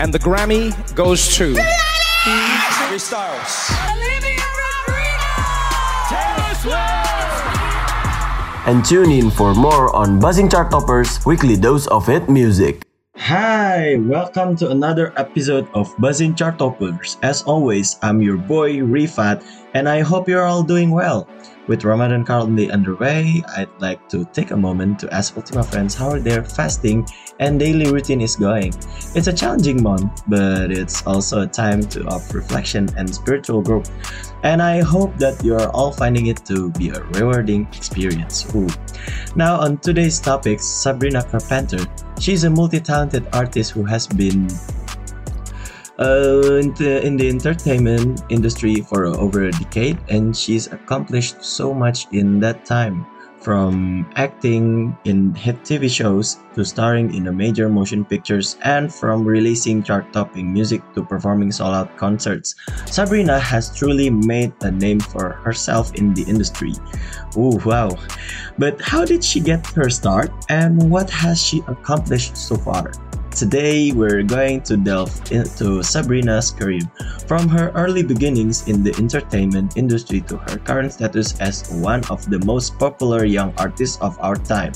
And the Grammy goes to. Harry Styles. And tune in for more on Buzzing Chart Toppers Weekly Dose of Hit Music. Hi, welcome to another episode of Buzzing Chart Toppers. As always, I'm your boy Rifat, and I hope you're all doing well. With Ramadan currently underway, I'd like to take a moment to ask Ultima friends how their fasting and daily routine is going. It's a challenging month, but it's also a time to, of reflection and spiritual growth. And I hope that you're all finding it to be a rewarding experience. Ooh. Now, on today's topic, Sabrina Carpenter. She's a multi talented artist who has been uh, in, the, in the entertainment industry for over a decade, and she's accomplished so much in that time. From acting in hit TV shows to starring in a major motion pictures and from releasing chart-topping music to performing sold-out concerts, Sabrina has truly made a name for herself in the industry. Ooh, wow. But how did she get her start and what has she accomplished so far? Today, we're going to delve into Sabrina's career, from her early beginnings in the entertainment industry to her current status as one of the most popular young artists of our time.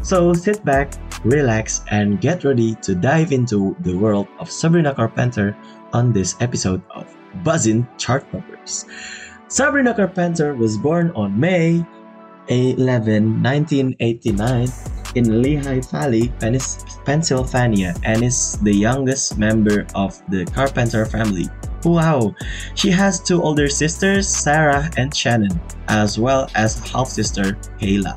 So sit back, relax, and get ready to dive into the world of Sabrina Carpenter on this episode of Buzzin' Chart Toppers. Sabrina Carpenter was born on May 11, 1989 in Lehigh Valley, Pennsylvania, and is the youngest member of the Carpenter family. Wow! She has two older sisters, Sarah and Shannon, as well as half sister, Kayla.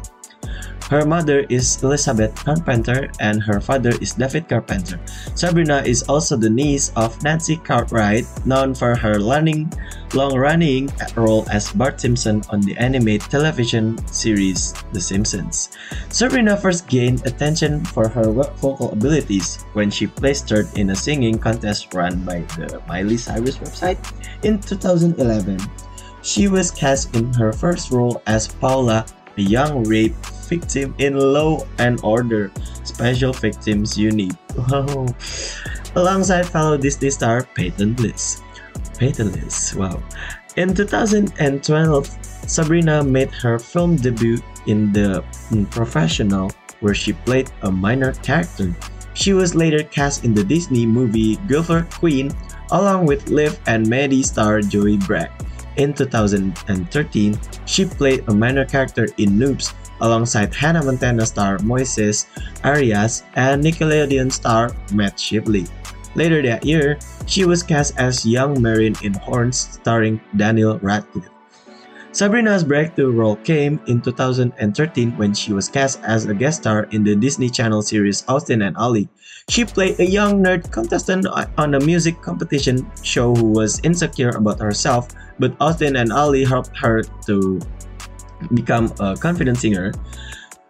Her mother is Elizabeth Carpenter and her father is David Carpenter. Sabrina is also the niece of Nancy Cartwright, known for her long-running role as Bart Simpson on the animated television series The Simpsons. Sabrina first gained attention for her vocal abilities when she placed third in a singing contest run by the Miley Cyrus website in 2011. She was cast in her first role as Paula, a young rape victim in Law and Order Special Victims Unit. Alongside fellow Disney star Peyton List. Peyton List, wow. In 2012, Sabrina made her film debut in The mm, Professional, where she played a minor character. She was later cast in the Disney movie Gopher Queen, along with Liv and Maddie star Joey Bragg. In 2013, she played a minor character in Noobs, alongside Hannah Montana star Moises Arias and Nickelodeon star Matt Shively. Later that year, she was cast as young Marin in Horns starring Daniel Radcliffe. Sabrina's breakthrough role came in 2013 when she was cast as a guest star in the Disney Channel series Austin and Ally. She played a young nerd contestant on a music competition show who was insecure about herself, but Austin and Ally helped her to become a confident singer,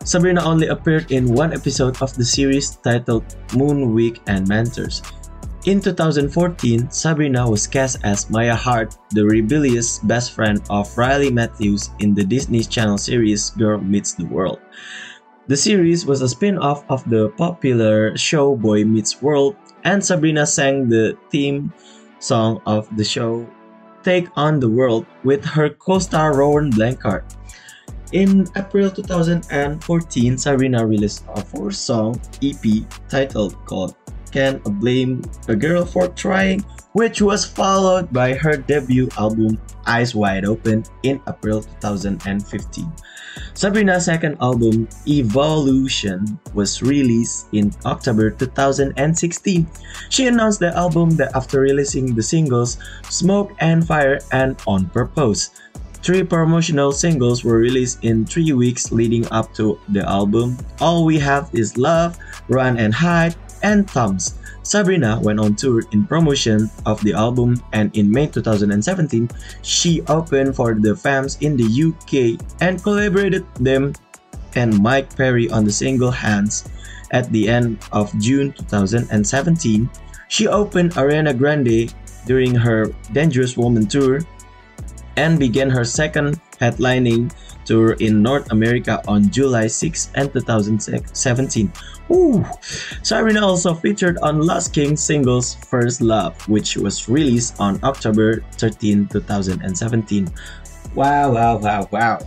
Sabrina only appeared in one episode of the series titled Moon Week and Mentors. In 2014, Sabrina was cast as Maya Hart, the rebellious best friend of Riley Matthews in the Disney Channel series Girl Meets the World. The series was a spin off of the popular show Boy Meets World, and Sabrina sang the theme song of the show, Take on the World, with her co star Rowan Blanchard. In April 2014, Sabrina released a four-song EP titled called Can Blame a Girl for Trying, which was followed by her debut album Eyes Wide Open in April 2015. Sabrina's second album, Evolution, was released in October 2016. She announced the album that after releasing the singles Smoke and Fire and On Purpose. Three promotional singles were released in three weeks leading up to the album All We Have Is Love, Run and Hide, and Thumbs. Sabrina went on tour in promotion of the album and in May 2017, she opened for the Vamps in the UK and collaborated them and Mike Perry on the single Hands. At the end of June 2017, she opened Ariana Grande during her Dangerous Woman tour and began her second headlining tour in North America on July 6 and 2017. Ooh. Sabrina also featured on Lost King singles First Love, which was released on October 13, 2017. Wow, wow, wow, wow.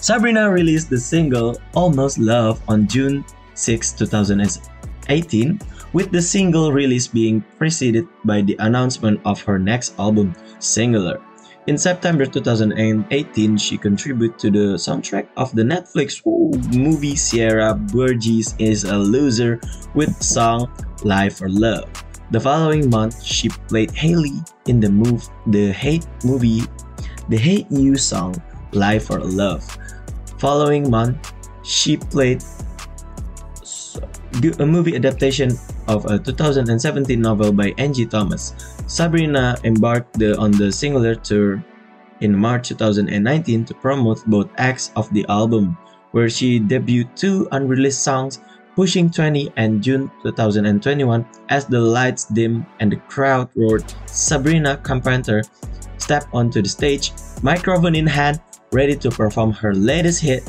Sabrina released the single Almost Love on June 6, 2018, with the single release being preceded by the announcement of her next album, Singular. In September 2018, she contributed to the soundtrack of the Netflix movie Sierra Burgess is a Loser with song Life or Love. The following month, she played Haley in the move the Hate movie, the Hate You song Life or Love. Following month, she played a movie adaptation of a 2017 novel by Angie Thomas. Sabrina embarked on the singular tour in March 2019 to promote both acts of the album, where she debuted two unreleased songs, Pushing 20 and June 2021. As the lights dim and the crowd roared, Sabrina Carpenter stepped onto the stage, microphone in hand, ready to perform her latest hit.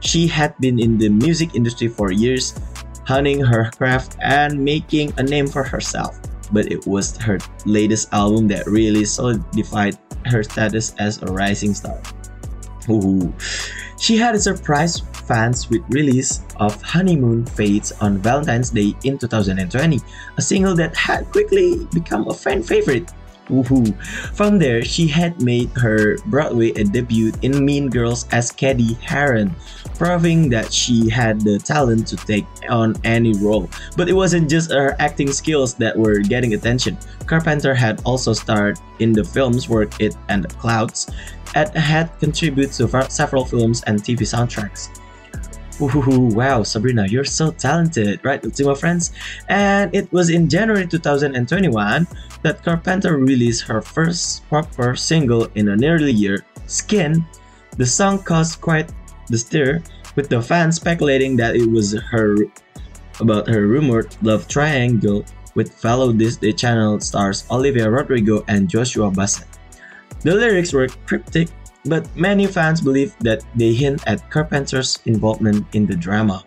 She had been in the music industry for years, honing her craft and making a name for herself. But it was her latest album that really solidified her status as a rising star. Ooh. She had a surprise fans with release of Honeymoon Fades on Valentine's Day in 2020, a single that had quickly become a fan favorite. Woohoo! From there, she had made her Broadway debut in Mean Girls as Cady Heron, proving that she had the talent to take on any role. But it wasn't just her acting skills that were getting attention. Carpenter had also starred in the films Work It and The Clouds, and had contributed to several films and TV soundtracks. Wow, Sabrina, you're so talented, right, Ultima friends? And it was in January 2021 that Carpenter released her first proper single in a nearly year, Skin. The song caused quite the stir, with the fans speculating that it was her about her rumored love triangle with fellow Disney Channel stars Olivia Rodrigo and Joshua Bassett. The lyrics were cryptic but many fans believe that they hint at Carpenter's involvement in the drama.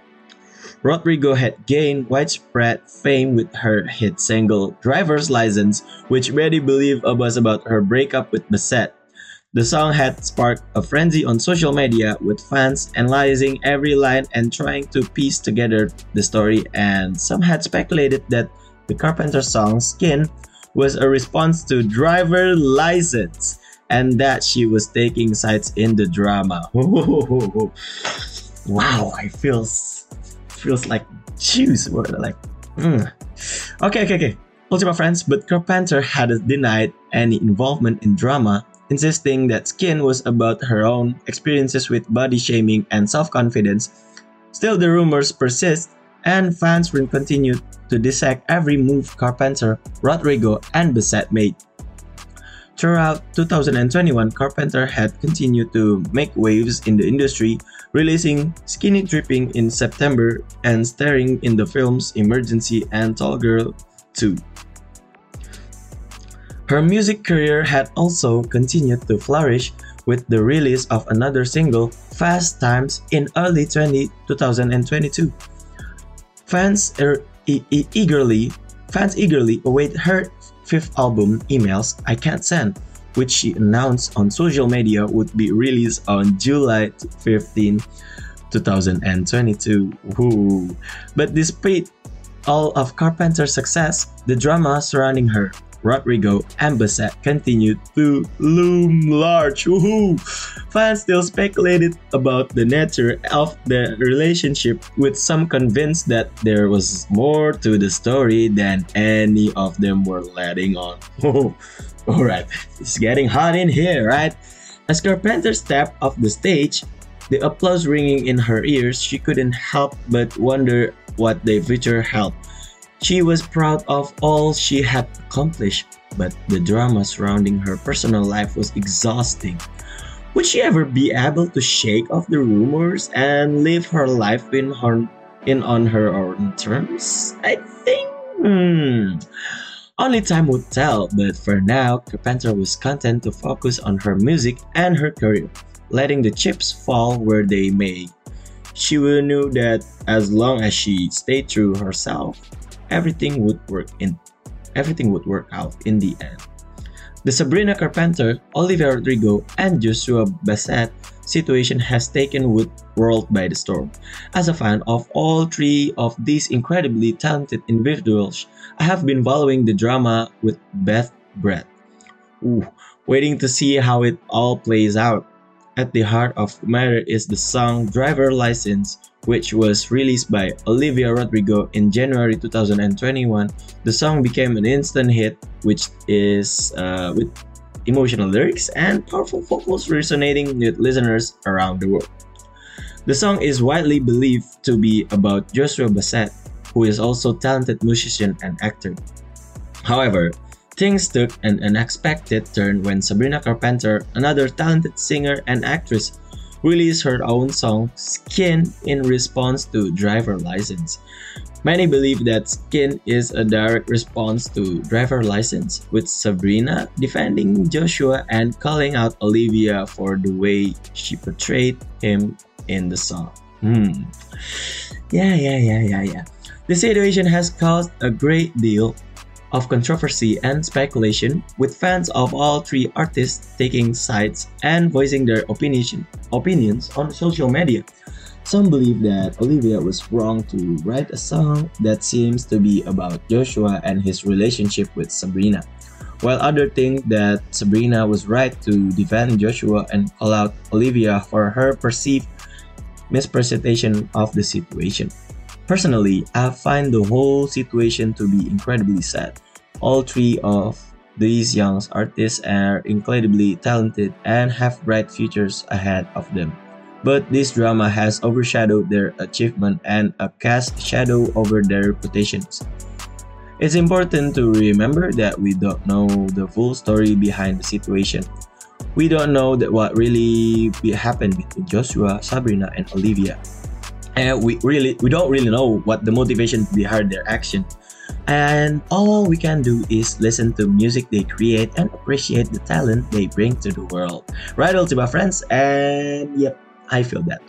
Rodrigo had gained widespread fame with her hit single Driver's License, which many believe uh, was about her breakup with Bassett. The song had sparked a frenzy on social media, with fans analyzing every line and trying to piece together the story, and some had speculated that the Carpenter song Skin was a response to Driver License and that she was taking sides in the drama. wow, I feels feels like juice. Like, mm. okay, okay, okay. Ultima friends, but Carpenter had denied any involvement in drama, insisting that Skin was about her own experiences with body shaming and self-confidence. Still, the rumors persist, and fans continue to dissect every move Carpenter, Rodrigo, and Bassett made. Throughout 2021, Carpenter had continued to make waves in the industry, releasing Skinny Dipping in September and starring in the films Emergency and Tall Girl 2. Her music career had also continued to flourish with the release of another single, Fast Times, in early 20, 2022. Fans er, e- e- eagerly fans eagerly await her fifth album, Emails I Can't Send, which she announced on social media would be released on July 15, 2022. Ooh. But despite all of Carpenter's success, the drama surrounding her Rodrigo and Bassett continued to loom large. Woohoo! Fans still speculated about the nature of the relationship, with some convinced that there was more to the story than any of them were letting on. Alright, it's getting hot in here, right? As Carpenter stepped off the stage, the applause ringing in her ears, she couldn't help but wonder what the future held. She was proud of all she had accomplished, but the drama surrounding her personal life was exhausting. Would she ever be able to shake off the rumors and live her life in, her, in on her own terms? I think. Hmm. Only time would tell, but for now, Carpenter was content to focus on her music and her career. letting the chips fall where they may. She knew that as long as she stayed true herself, everything would work in everything would work out in the end. The Sabrina Carpenter, Olivia Rodrigo, and Joshua Bassett situation has taken Wood world by the storm. As a fan of all three of these incredibly talented individuals, I have been following the drama with Beth breath. Ooh, waiting to see how it all plays out. At the heart of matter is the song Driver License, which was released by Olivia Rodrigo in January 2021. The song became an instant hit, which is uh, with emotional lyrics and powerful vocals resonating with listeners around the world. The song is widely believed to be about Joshua Bassett, who is also a talented musician and actor. However, Things took an unexpected turn when Sabrina Carpenter, another talented singer and actress, released her own song Skin in response to Driver License. Many believe that Skin is a direct response to Driver License, with Sabrina defending Joshua and calling out Olivia for the way she portrayed him in the song. Hmm. Yeah, yeah, yeah, yeah, yeah. The situation has caused a great deal of controversy and speculation, with fans of all three artists taking sides and voicing their opinion, opinions on social media. Some believe that Olivia was wrong to write a song that seems to be about Joshua and his relationship with Sabrina, while others think that Sabrina was right to defend Joshua and call out Olivia for her perceived mispresentation of the situation. Personally, I find the whole situation to be incredibly sad. All three of these young artists are incredibly talented and have bright futures ahead of them. But this drama has overshadowed their achievement and a cast shadow over their reputations. It's important to remember that we don't know the full story behind the situation. We don't know that what really happened between Joshua, Sabrina, and Olivia and we really we don't really know what the motivation behind their action and all we can do is listen to music they create and appreciate the talent they bring to the world right ultima friends and yep I feel that.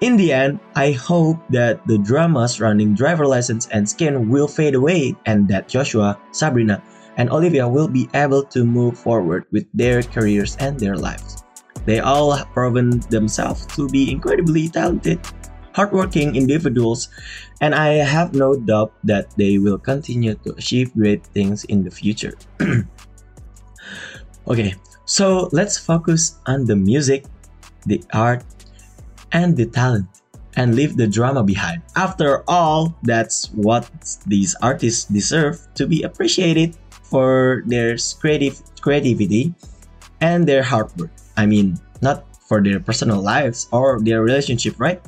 In the end, I hope that the drama surrounding driver license and skin will fade away and that Joshua, Sabrina, and Olivia will be able to move forward with their careers and their lives. They all have proven themselves to be incredibly talented hardworking individuals, and I have no doubt that they will continue to achieve great things in the future. okay, so let's focus on the music, the art, and the talent, and leave the drama behind. After all, that's what these artists deserve to be appreciated for their creative creativity and their hard work. I mean, not for their personal lives or their relationship, right?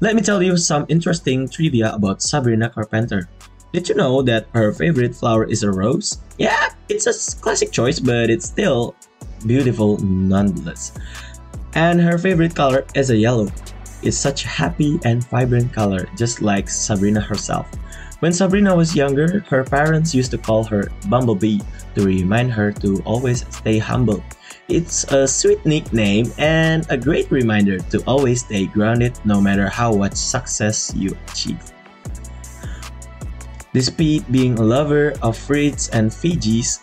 Let me tell you some interesting trivia about Sabrina Carpenter. Did you know that her favorite flower is a rose? Yeah, it's a classic choice, but it's still beautiful nonetheless. And her favorite color is a yellow. It's such a happy and vibrant color, just like Sabrina herself. When Sabrina was younger, her parents used to call her Bumblebee to remind her to always stay humble. It's a sweet nickname and a great reminder to always stay grounded no matter how much success you achieve. Despite being a lover of fruits and veggies,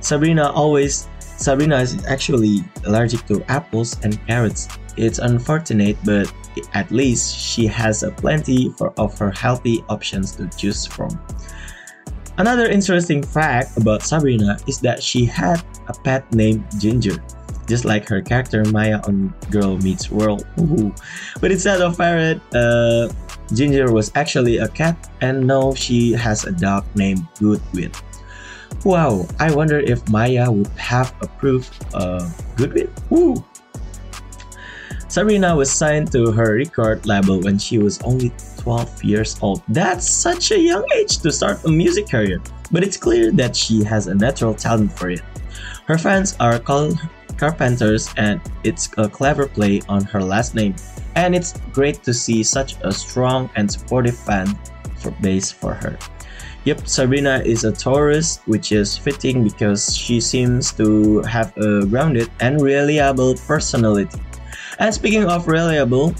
Sabrina always Sabrina is actually allergic to apples and carrots. It's unfortunate, but at least she has a plenty for, of her healthy options to choose from. Another interesting fact about Sabrina is that she had a pet named Ginger, just like her character Maya on Girl Meets World. Ooh. But instead of parrot, uh, Ginger was actually a cat, and now she has a dog named Goodwin. Wow, I wonder if Maya would have approved uh, Goodwin. Sabrina was signed to her record label when she was only 12 years old. That's such a young age to start a music career, but it's clear that she has a natural talent for it. Her fans are called Carpenters, and it's a clever play on her last name. And it's great to see such a strong and supportive fan for base for her. Yep, Sabrina is a Taurus, which is fitting because she seems to have a grounded and reliable personality. And speaking of reliable,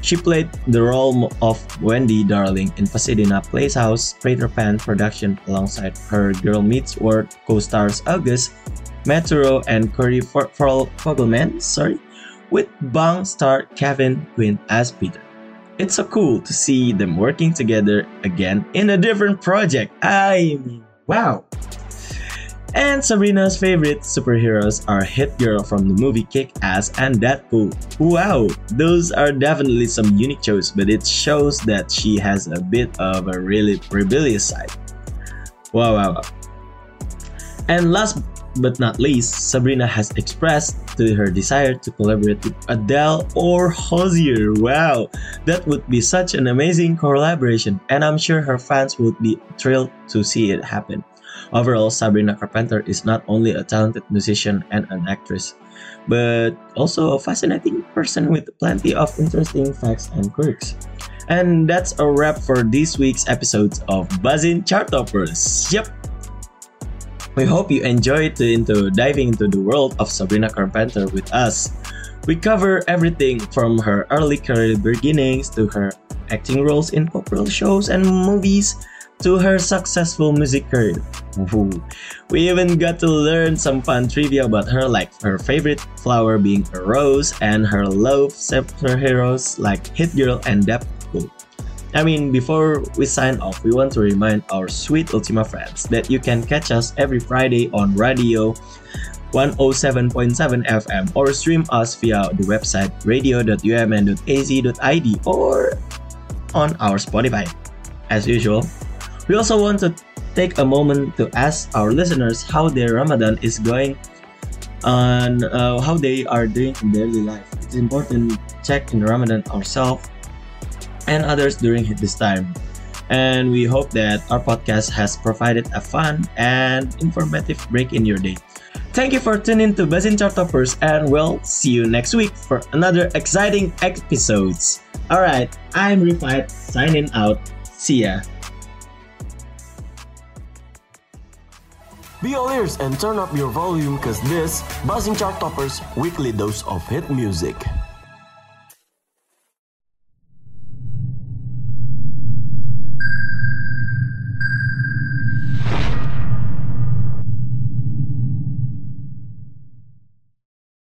she played the role of Wendy Darling in Pasadena Playhouse Peter Pan production alongside her Girl Meets World co-stars August, Maturo, and Corey Fogelman, sorry, with Bang star Kevin Quinn as Peter. It's so cool to see them working together again in a different project. I mean, wow. And Sabrina's favorite superheroes are Hit Girl from the movie Kick Ass and Deadpool. Wow, those are definitely some unique shows, but it shows that she has a bit of a really rebellious side. Wow, wow, wow. And last but not least, Sabrina has expressed to her desire to collaborate with Adele or Hozier. Wow, that would be such an amazing collaboration, and I'm sure her fans would be thrilled to see it happen. Overall, Sabrina Carpenter is not only a talented musician and an actress, but also a fascinating person with plenty of interesting facts and quirks. And that's a wrap for this week's episode of Buzzin Chart Toppers. Yep, we hope you enjoyed into diving into the world of Sabrina Carpenter with us. We cover everything from her early career beginnings to her acting roles in popular shows and movies to her successful music career. We even got to learn some fun trivia about her, like her favorite flower being a rose and her love superheroes like Hit Girl and Deadpool. I mean, before we sign off, we want to remind our sweet Ultima friends that you can catch us every Friday on radio 107.7 FM or stream us via the website radio.umn.ac.id or on our Spotify. As usual, we also want to take a moment to ask our listeners how their Ramadan is going and uh, how they are doing in daily life. It's important to check in Ramadan ourselves and others during this time. And we hope that our podcast has provided a fun and informative break in your day. Thank you for tuning to Buzzin Chart Toppers, and we'll see you next week for another exciting episodes. Alright, I'm Rifat, signing out. See ya. Be all ears and turn up your volume cause this Buzzing Chart Toppers weekly dose of hit music.